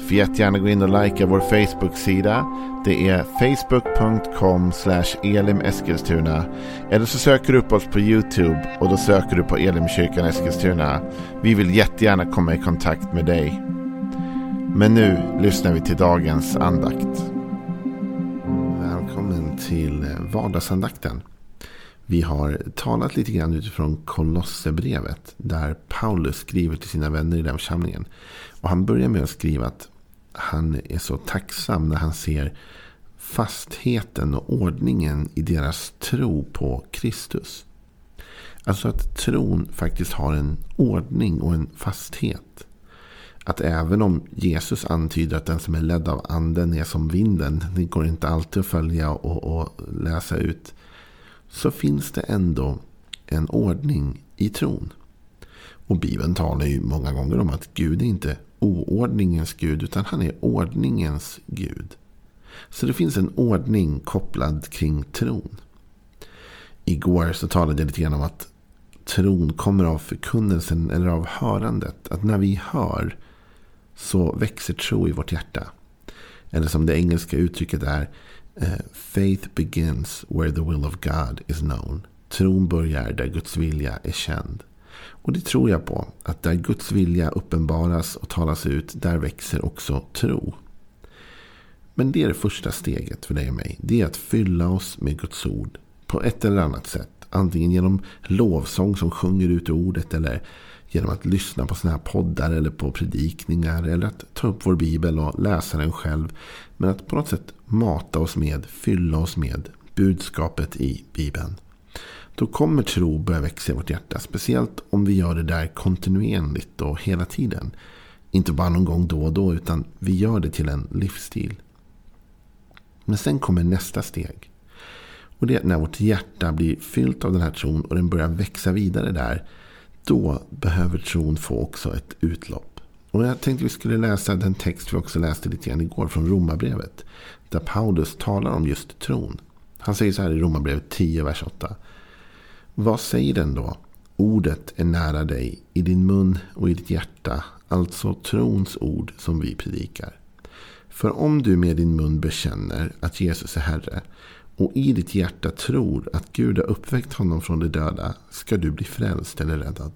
Får jättegärna gå in och likea vår Facebook-sida. Det är facebook.com elimeskilstuna. Eller så söker du upp oss på YouTube och då söker du på Elimkyrkan Eskilstuna. Vi vill jättegärna komma i kontakt med dig. Men nu lyssnar vi till dagens andakt. Välkommen till eh, vardagsandakten. Vi har talat lite grann utifrån Kolosserbrevet. Där Paulus skriver till sina vänner i den församlingen. Och han börjar med att skriva att han är så tacksam när han ser fastheten och ordningen i deras tro på Kristus. Alltså att tron faktiskt har en ordning och en fasthet. Att även om Jesus antyder att den som är ledd av anden är som vinden. Det går inte alltid att följa och, och läsa ut. Så finns det ändå en ordning i tron. Och Bibeln talar ju många gånger om att Gud är inte oordningens Gud, utan han är ordningens Gud. Så det finns en ordning kopplad kring tron. Igår så talade jag lite grann om att tron kommer av förkunnelsen eller av hörandet. Att när vi hör så växer tro i vårt hjärta. Eller som det engelska uttrycket är. Eh, Faith begins where the will of God is known. Tron börjar där Guds vilja är känd. Och det tror jag på. Att där Guds vilja uppenbaras och talas ut, där växer också tro. Men det är det första steget för dig och mig. Det är att fylla oss med Guds ord. På ett eller annat sätt. Antingen genom lovsång som sjunger ut ordet. Eller genom att lyssna på sådana här poddar eller på predikningar. Eller att ta upp vår bibel och läsa den själv. Men att på något sätt mata oss med, fylla oss med budskapet i bibeln. Då kommer tro börja växa i vårt hjärta. Speciellt om vi gör det där kontinuerligt och hela tiden. Inte bara någon gång då och då, utan vi gör det till en livsstil. Men sen kommer nästa steg. Och det är när vårt hjärta blir fyllt av den här tron och den börjar växa vidare där. Då behöver tron få också ett utlopp. Och jag tänkte vi skulle läsa den text vi också läste lite grann igår från Romarbrevet. Där Paulus talar om just tron. Han säger så här i Romarbrevet 10, vers 8. Vad säger den då? Ordet är nära dig, i din mun och i ditt hjärta, alltså trons ord som vi predikar. För om du med din mun bekänner att Jesus är Herre och i ditt hjärta tror att Gud har uppväckt honom från de döda ska du bli frälst eller räddad.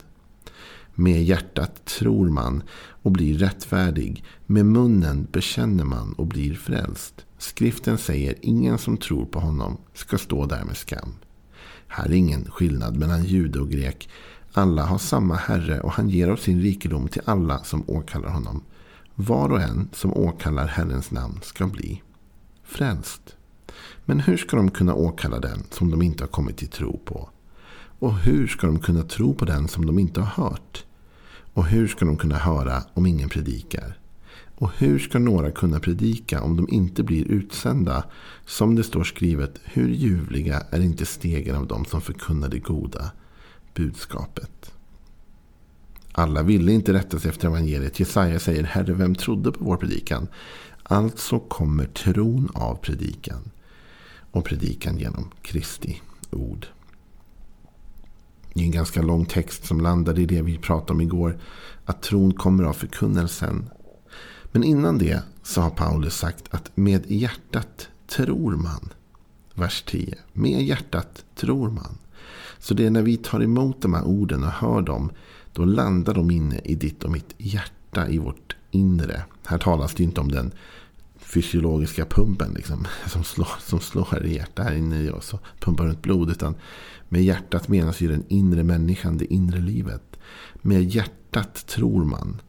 Med hjärtat tror man och blir rättfärdig. Med munnen bekänner man och blir frälst. Skriften säger ingen som tror på honom ska stå där med skam. Här är ingen skillnad mellan jude och grek. Alla har samma Herre och han ger av sin rikedom till alla som åkallar honom. Var och en som åkallar Herrens namn ska bli frälst. Men hur ska de kunna åkalla den som de inte har kommit till tro på? Och hur ska de kunna tro på den som de inte har hört? Och hur ska de kunna höra om ingen predikar? Och hur ska några kunna predika om de inte blir utsända? Som det står skrivet, hur ljuvliga är inte stegen av dem som förkunnar det goda budskapet. Alla ville inte rätta sig efter evangeliet. Jesaja säger, Herre, vem trodde på vår predikan? Alltså kommer tron av predikan. Och predikan genom Kristi ord. Det är en ganska lång text som landar i det vi pratade om igår. Att tron kommer av förkunnelsen. Men innan det så har Paulus sagt att med hjärtat tror man. Vers 10. Med hjärtat tror man. Så det är när vi tar emot de här orden och hör dem. Då landar de inne i ditt och mitt hjärta, i vårt inre. Här talas det inte om den fysiologiska pumpen liksom, som, slår, som slår i hjärtat här inne i oss och pumpar runt blod. Utan med hjärtat menas ju den inre människan, det inre livet. Med hjärtat tror man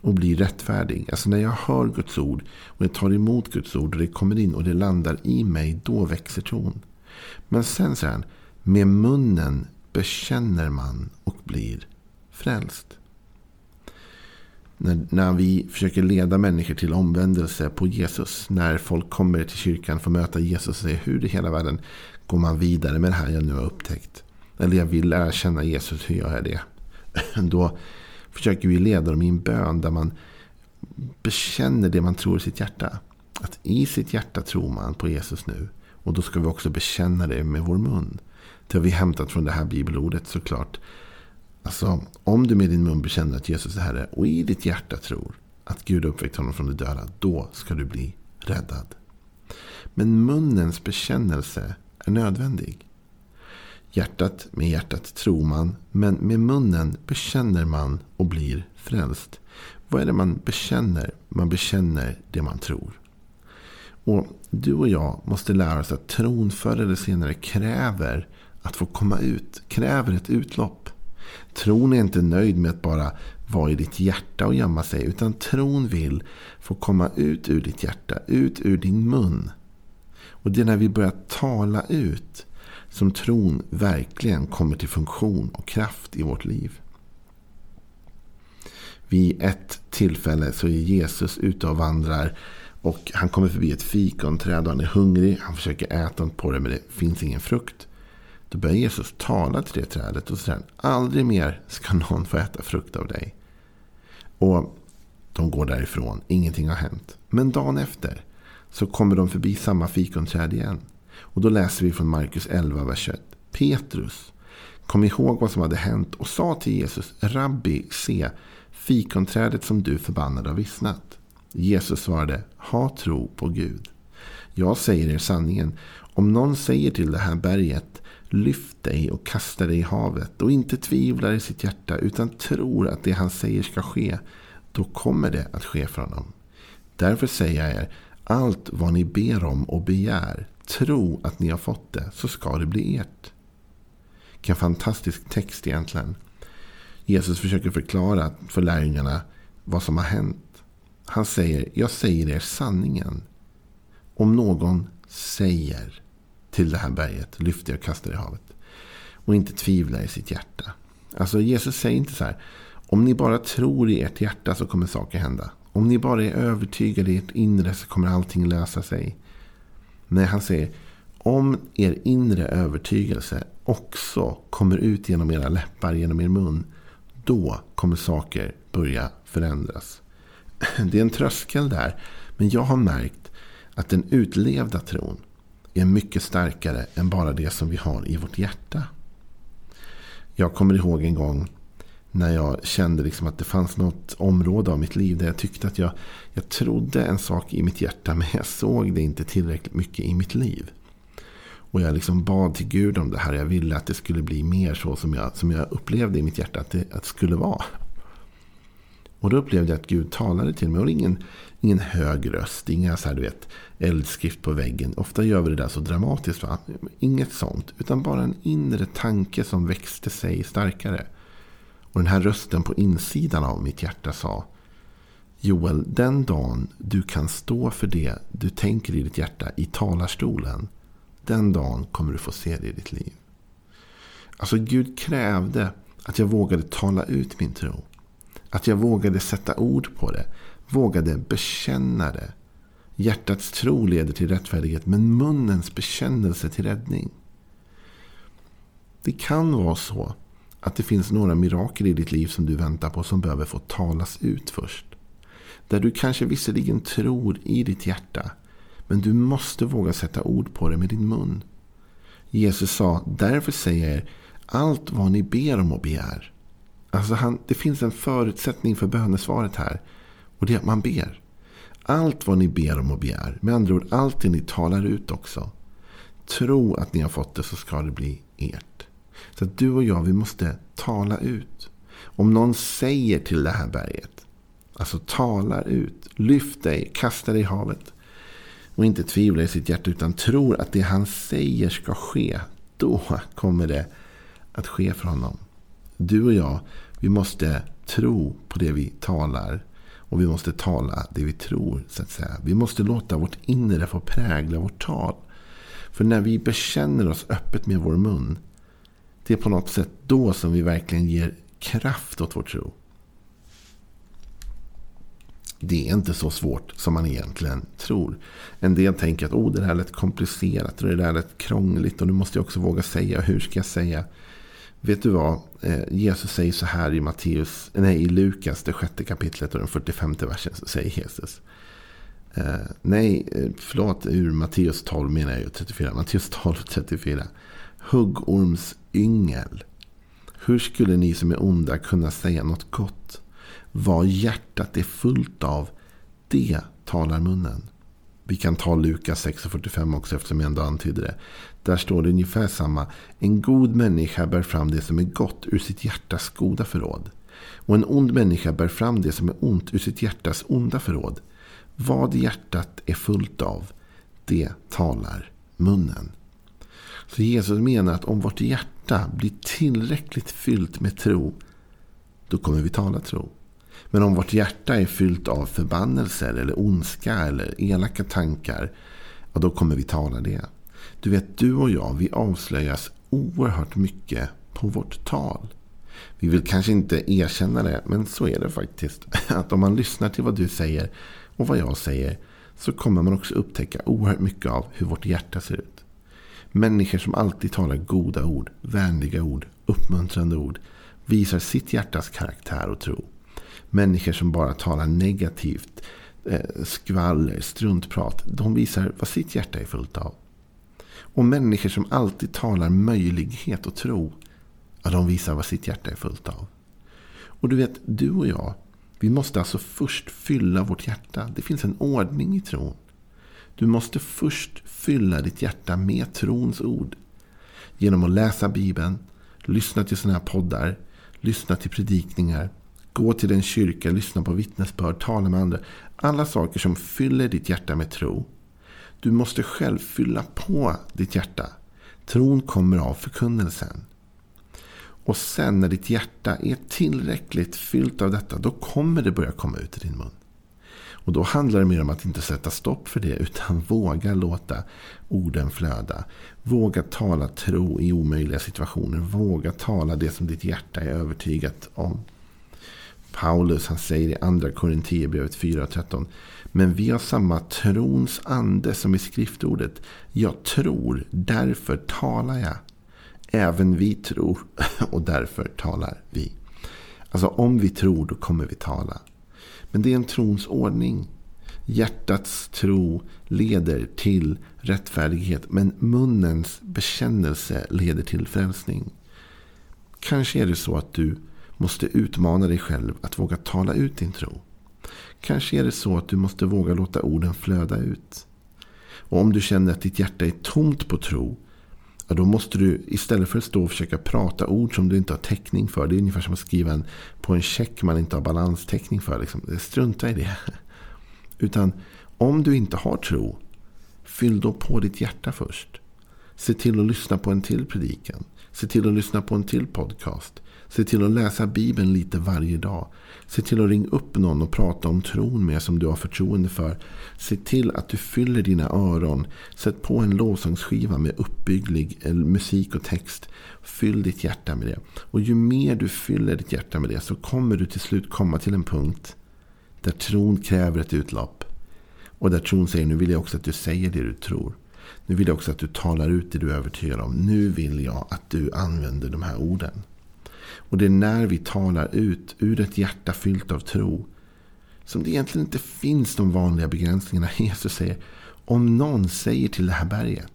och blir rättfärdig. Alltså när jag hör Guds ord och jag tar emot Guds ord och det kommer in och det landar i mig, då växer tron. Men sen säger han, med munnen bekänner man och blir frälst. När, när vi försöker leda människor till omvändelse på Jesus. När folk kommer till kyrkan får möta Jesus och säger hur i hela världen går man vidare med det här jag nu har upptäckt. eller jag vill lära känna Jesus, hur gör jag det? Då försöker vi leda dem i en bön där man bekänner det man tror i sitt hjärta. Att i sitt hjärta tror man på Jesus nu. Och då ska vi också bekänna det med vår mun. Det har vi hämtat från det här bibelordet såklart. Alltså, om du med din mun bekänner att Jesus är Herre och i ditt hjärta tror att Gud har uppväckt honom från de döda, då ska du bli räddad. Men munnens bekännelse är nödvändig. Hjärtat, med hjärtat tror man, men med munnen bekänner man och blir frälst. Vad är det man bekänner? Man bekänner det man tror. Och du och jag måste lära oss att tron förr eller senare kräver att få komma ut. Kräver ett utlopp. Tron är inte nöjd med att bara vara i ditt hjärta och gömma sig. Utan tron vill få komma ut ur ditt hjärta. Ut ur din mun. Och det är när vi börjar tala ut som tron verkligen kommer till funktion och kraft i vårt liv. Vid ett tillfälle så är Jesus ute och vandrar. Och han kommer förbi ett fikonträd och han är hungrig. Han försöker äta på det men det finns ingen frukt. Då börjar Jesus tala till det trädet och säger aldrig mer ska någon få äta frukt av dig. Och de går därifrån. Ingenting har hänt. Men dagen efter så kommer de förbi samma fikonträd igen. Och då läser vi från Markus 11, vers 21. Petrus kom ihåg vad som hade hänt och sa till Jesus, Rabbi, se, fikonträdet som du förbannade har vissnat. Jesus svarade, ha tro på Gud. Jag säger er sanningen, om någon säger till det här berget, lyft dig och kasta dig i havet och inte tvivlar i sitt hjärta utan tror att det han säger ska ske, då kommer det att ske för honom. Därför säger jag er, allt vad ni ber om och begär, tro att ni har fått det, så ska det bli ert. Vilken fantastisk text egentligen. Jesus försöker förklara för lärjungarna vad som har hänt. Han säger, jag säger er sanningen. Om någon säger till det här berget, lyft och kasta det i havet. Och inte tvivla i sitt hjärta. Alltså Jesus säger inte så här, om ni bara tror i ert hjärta så kommer saker hända. Om ni bara är övertygade i ert inre så kommer allting lösa sig. Nej, han säger om er inre övertygelse också kommer ut genom era läppar, genom er mun. Då kommer saker börja förändras. Det är en tröskel där. Men jag har märkt att den utlevda tron är mycket starkare än bara det som vi har i vårt hjärta. Jag kommer ihåg en gång när jag kände liksom att det fanns något område av mitt liv där jag tyckte att jag, jag trodde en sak i mitt hjärta men jag såg det inte tillräckligt mycket i mitt liv. Och jag liksom bad till Gud om det här. Jag ville att det skulle bli mer så som jag, som jag upplevde i mitt hjärta att det, att det skulle vara. Och då upplevde jag att Gud talade till mig. Och ingen, ingen hög röst, inga så här, du vet, eldskrift på väggen. Ofta gör vi det där så dramatiskt. Va? Inget sånt. Utan bara en inre tanke som växte sig starkare. Och den här rösten på insidan av mitt hjärta sa Joel, den dagen du kan stå för det du tänker i ditt hjärta i talarstolen. Den dagen kommer du få se det i ditt liv. Alltså Gud krävde att jag vågade tala ut min tro. Att jag vågade sätta ord på det. Vågade bekänna det. Hjärtats tro leder till rättfärdighet men munnens bekännelse till räddning. Det kan vara så att det finns några mirakel i ditt liv som du väntar på som behöver få talas ut först. Där du kanske visserligen tror i ditt hjärta. Men du måste våga sätta ord på det med din mun. Jesus sa, därför säger jag er, allt vad ni ber om och begär. Alltså han, det finns en förutsättning för bönesvaret här. Och det är att man ber. Allt vad ni ber om och begär. Med andra ord, allt det ni talar ut också. Tro att ni har fått det så ska det bli ert. Så att du och jag, vi måste tala ut. Om någon säger till det här berget. Alltså talar ut. Lyft dig, kasta dig i havet. Och inte tvivlar i sitt hjärta utan tror att det han säger ska ske. Då kommer det att ske för honom. Du och jag, vi måste tro på det vi talar. Och vi måste tala det vi tror. så att säga. Vi måste låta vårt inre få prägla vårt tal. För när vi bekänner oss öppet med vår mun. Det är på något sätt då som vi verkligen ger kraft åt vår tro. Det är inte så svårt som man egentligen tror. En del tänker att oh, det här lät komplicerat och det där lät krångligt. Och nu måste jag också våga säga. Hur ska jag säga? Vet du vad? Eh, Jesus säger så här i, Matteus, nej, i Lukas, det sjätte kapitlet och den 45 versen. Så säger Jesus. Eh, nej, eh, förlåt, ur Matteus 12 menar jag ju 34. Matteus 12, 34. Huggorms yngel. Hur skulle ni som är onda kunna säga något gott? Vad hjärtat är fullt av, det talar munnen. Vi kan ta Lukas 6.45 också eftersom jag ändå antydde det. Där står det ungefär samma. En god människa bär fram det som är gott ur sitt hjärtas goda förråd. Och en ond människa bär fram det som är ont ur sitt hjärtas onda förråd. Vad hjärtat är fullt av, det talar munnen. Så Jesus menar att om vårt hjärta blir tillräckligt fyllt med tro, då kommer vi tala tro. Men om vårt hjärta är fyllt av förbannelser eller ondska eller elaka tankar, ja, då kommer vi tala det. Du vet, du och jag, vi avslöjas oerhört mycket på vårt tal. Vi vill kanske inte erkänna det, men så är det faktiskt. Att om man lyssnar till vad du säger och vad jag säger, så kommer man också upptäcka oerhört mycket av hur vårt hjärta ser ut. Människor som alltid talar goda ord, vänliga ord, uppmuntrande ord, visar sitt hjärtas karaktär och tro. Människor som bara talar negativt, eh, skvaller, struntprat, de visar vad sitt hjärta är fullt av. Och människor som alltid talar möjlighet och tro, ja, de visar vad sitt hjärta är fullt av. Och du vet, du och jag, vi måste alltså först fylla vårt hjärta. Det finns en ordning i tron. Du måste först fylla ditt hjärta med trons ord. Genom att läsa Bibeln, lyssna till sådana här poddar, lyssna till predikningar, gå till en kyrka, lyssna på vittnesbörd, tala med andra. Alla saker som fyller ditt hjärta med tro. Du måste själv fylla på ditt hjärta. Tron kommer av förkunnelsen. Och sen när ditt hjärta är tillräckligt fyllt av detta, då kommer det börja komma ut i din mun. Och då handlar det mer om att inte sätta stopp för det, utan våga låta orden flöda. Våga tala tro i omöjliga situationer. Våga tala det som ditt hjärta är övertygat om. Paulus han säger i andra Korinthierbrevet 4.13. Men vi har samma trons ande som i skriftordet. Jag tror, därför talar jag. Även vi tror och därför talar vi. Alltså om vi tror då kommer vi tala. Men det är en trons ordning. Hjärtats tro leder till rättfärdighet. Men munnens bekännelse leder till frälsning. Kanske är det så att du måste utmana dig själv att våga tala ut din tro. Kanske är det så att du måste våga låta orden flöda ut. Och om du känner att ditt hjärta är tomt på tro. Ja, då måste du istället för att stå och försöka prata ord som du inte har täckning för. Det är ungefär som att skriva en, på en check man inte har balanstäckning för. Liksom. Strunta i det. Utan om du inte har tro. Fyll då på ditt hjärta först. Se till att lyssna på en till predikan. Se till att lyssna på en till podcast. Se till att läsa Bibeln lite varje dag. Se till att ringa upp någon och prata om tron med som du har förtroende för. Se till att du fyller dina öron. Sätt på en lovsångsskiva med uppbygglig eh, musik och text. Fyll ditt hjärta med det. Och ju mer du fyller ditt hjärta med det så kommer du till slut komma till en punkt där tron kräver ett utlopp. Och där tron säger nu vill jag också att du säger det du tror. Nu vill jag också att du talar ut det du är övertygad om. Nu vill jag att du använder de här orden. Och det är när vi talar ut ur ett hjärta fyllt av tro. Som det egentligen inte finns de vanliga begränsningarna. Jesus säger. Om någon säger till det här berget.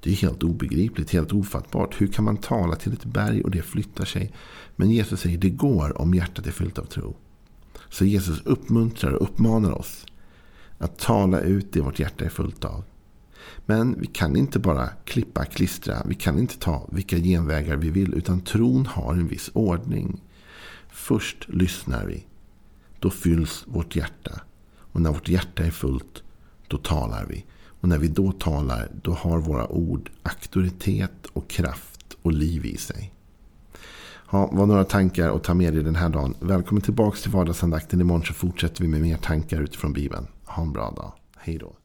Det är helt obegripligt, helt ofattbart. Hur kan man tala till ett berg och det flyttar sig? Men Jesus säger det går om hjärtat är fyllt av tro. Så Jesus uppmuntrar och uppmanar oss att tala ut det vårt hjärta är fullt av. Men vi kan inte bara klippa, klistra. Vi kan inte ta vilka genvägar vi vill. Utan tron har en viss ordning. Först lyssnar vi. Då fylls vårt hjärta. Och när vårt hjärta är fullt, då talar vi. Och när vi då talar, då har våra ord auktoritet och kraft och liv i sig. Ja, var några tankar att ta med dig den här dagen. Välkommen tillbaka till vardagsandakten. Imorgon så fortsätter vi med mer tankar utifrån Bibeln. Ha en bra dag. Hej då.